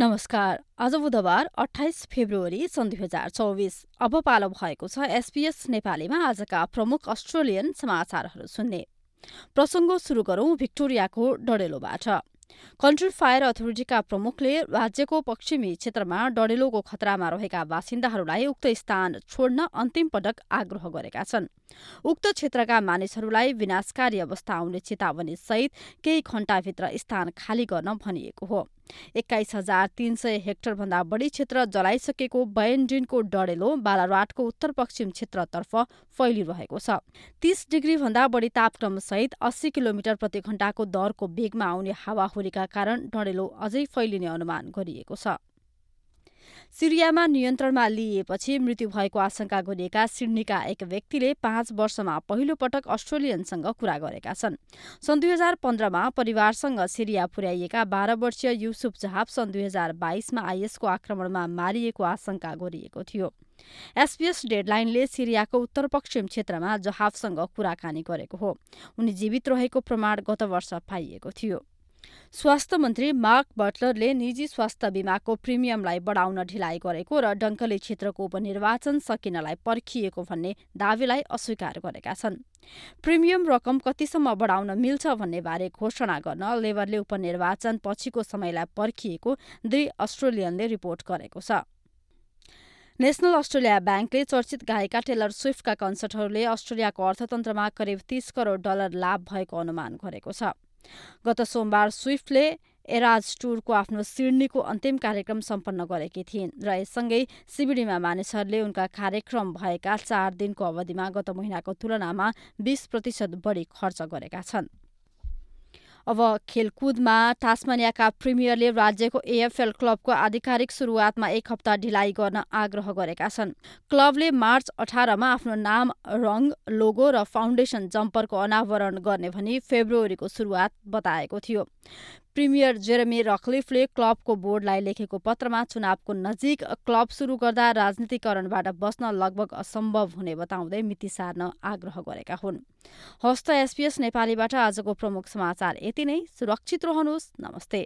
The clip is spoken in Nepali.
नमस्कार। आज बुधबार अठाइस फेब्रुअरी सन् दुई हजार चौबिस। अब पालो भएको छ एसपीएस नेपालीमा आजका प्रमुख अस्ट्रेलियन समाचारहरू सुन्ने। प्रसङ्ग सुरु गरौं भिक्टोरियाको डडेलोबाट। कन्ट्री फायर अथोरिटीका प्रमुखले राज्यको पश्चिमी क्षेत्रमा डडेलोको खतरामा रहेका बासिन्दाहरूलाई उक्त स्थान छोड्न अन्तिम पटक आग्रह गरेका छन्। उक्त क्षेत्रका मानिसहरूलाई विनाशकारी अवस्था आउने चेतावनी सहित केही घण्टाभित्र स्थान खाली गर्न भनिएको हो। एक्काइस हजार तीन सय हेक्टरभन्दा बढी क्षेत्र जलाइसकेको बयनडिनको डडेलो बालाराटको उत्तर पश्चिम क्षेत्रतर्फ फैलिरहेको छ। तीस डिग्रीभन्दा बढी तापक्रमसहित अस्सी किलोमिटर प्रति घण्टाको दरको वेगमा आउने हावाहुरीका कारण डडेलो अझै फैलिने अनुमान गरिएको छ। सिरियामा नियन्त्रणमा लिइएपछि मृत्यु भएको आशंका गरिएका सिडनीका एक व्यक्तिले पाँच वर्षमा पहिलो पटक अस्ट्रेलियनसँग कुरा गरेका छन्। सन् दुई हजार पन्ध्रमा परिवारसँग सिरिया पुर्याइएका बाह्र वर्षीय युसुफ जहाब सन् दुई हजार बाइसमा आइएसको आक्रमणमा मारिएको आशंका गरिएको थियो। एसपीएस डेडलाइनले सिरियाको उत्तर पश्चिम क्षेत्रमा जहाबसँग कुराकानी गरेको हो। उनी जीवित रहेको प्रमाण गत वर्ष पाइएको थियो। स्वास्थ्य मन्त्री मार्क बटलरले निजी स्वास्थ्य बीमाको प्रिमियमलाई बढाउन ढिलाइ गरेको र डङ्कली क्षेत्रको उपनिर्वाचन सकिनलाई पर्खिएको भन्ने दावीलाई अस्वीकार गरेका छन्। प्रिमियम रकम कतिसम्म बढाउन मिल्छ भन्ने बारे घोषणा गर्न लेबरले उपनिर्वाचन पछिको समयलाई पर्खिएको दुई अस्ट्रेलियनले रिपोर्ट गरेको छ। नेशनल अस्ट्रेलिया ब्याङ्कले चर्चित गायिका टेलर स्विफ्टका कन्सर्टहरूले अस्ट्रेलियाको अर्थतन्त्रमा करिब तीस करोड़ डलर लाभ भएको अनुमान गरेको छ। गत सोमबार स्विफ्टले एराज टुरको आफ्नो सिडनीको अन्तिम कार्यक्रम सम्पन्न गरेकी थिइन् र यससँगै सिबिडीमा मानिसहरूले उनका कार्यक्रम भएका चार दिनको अवधिमा गत महिनाको तुलनामा बीस प्रतिशत बढी खर्च गरेका छन्। अब खेलकुदमा टास्मानियाका प्रिमियरले राज्यको एएफएल क्लबको आधिकारिक सुरुवातमा एक हप्ता ढिलाइ गर्न आग्रह गरेका छन्। क्लबले मार्च अठारमा आफ्नो नाम रङ लोगो र फाउन्डेसन जम्परको अनावरण गर्ने भनी फेब्रुअरीको सुरुवात बताएको थियो। प्रिमियर जेरेमी रक्लिफले क्लबको बोर्डलाई लेखेको पत्रमा चुनावको नजिक क्लब सुरु गर्दा राजनीतिकरणबाट बस्न लगभग असम्भव हुने बताउँदै मिति सार्न आग्रह गरेका हुन्। हस्त एसपीएस नेपालीबाट आजको प्रमुख समाचार यति नै। सुरक्षित रहनुहोस्। नमस्ते।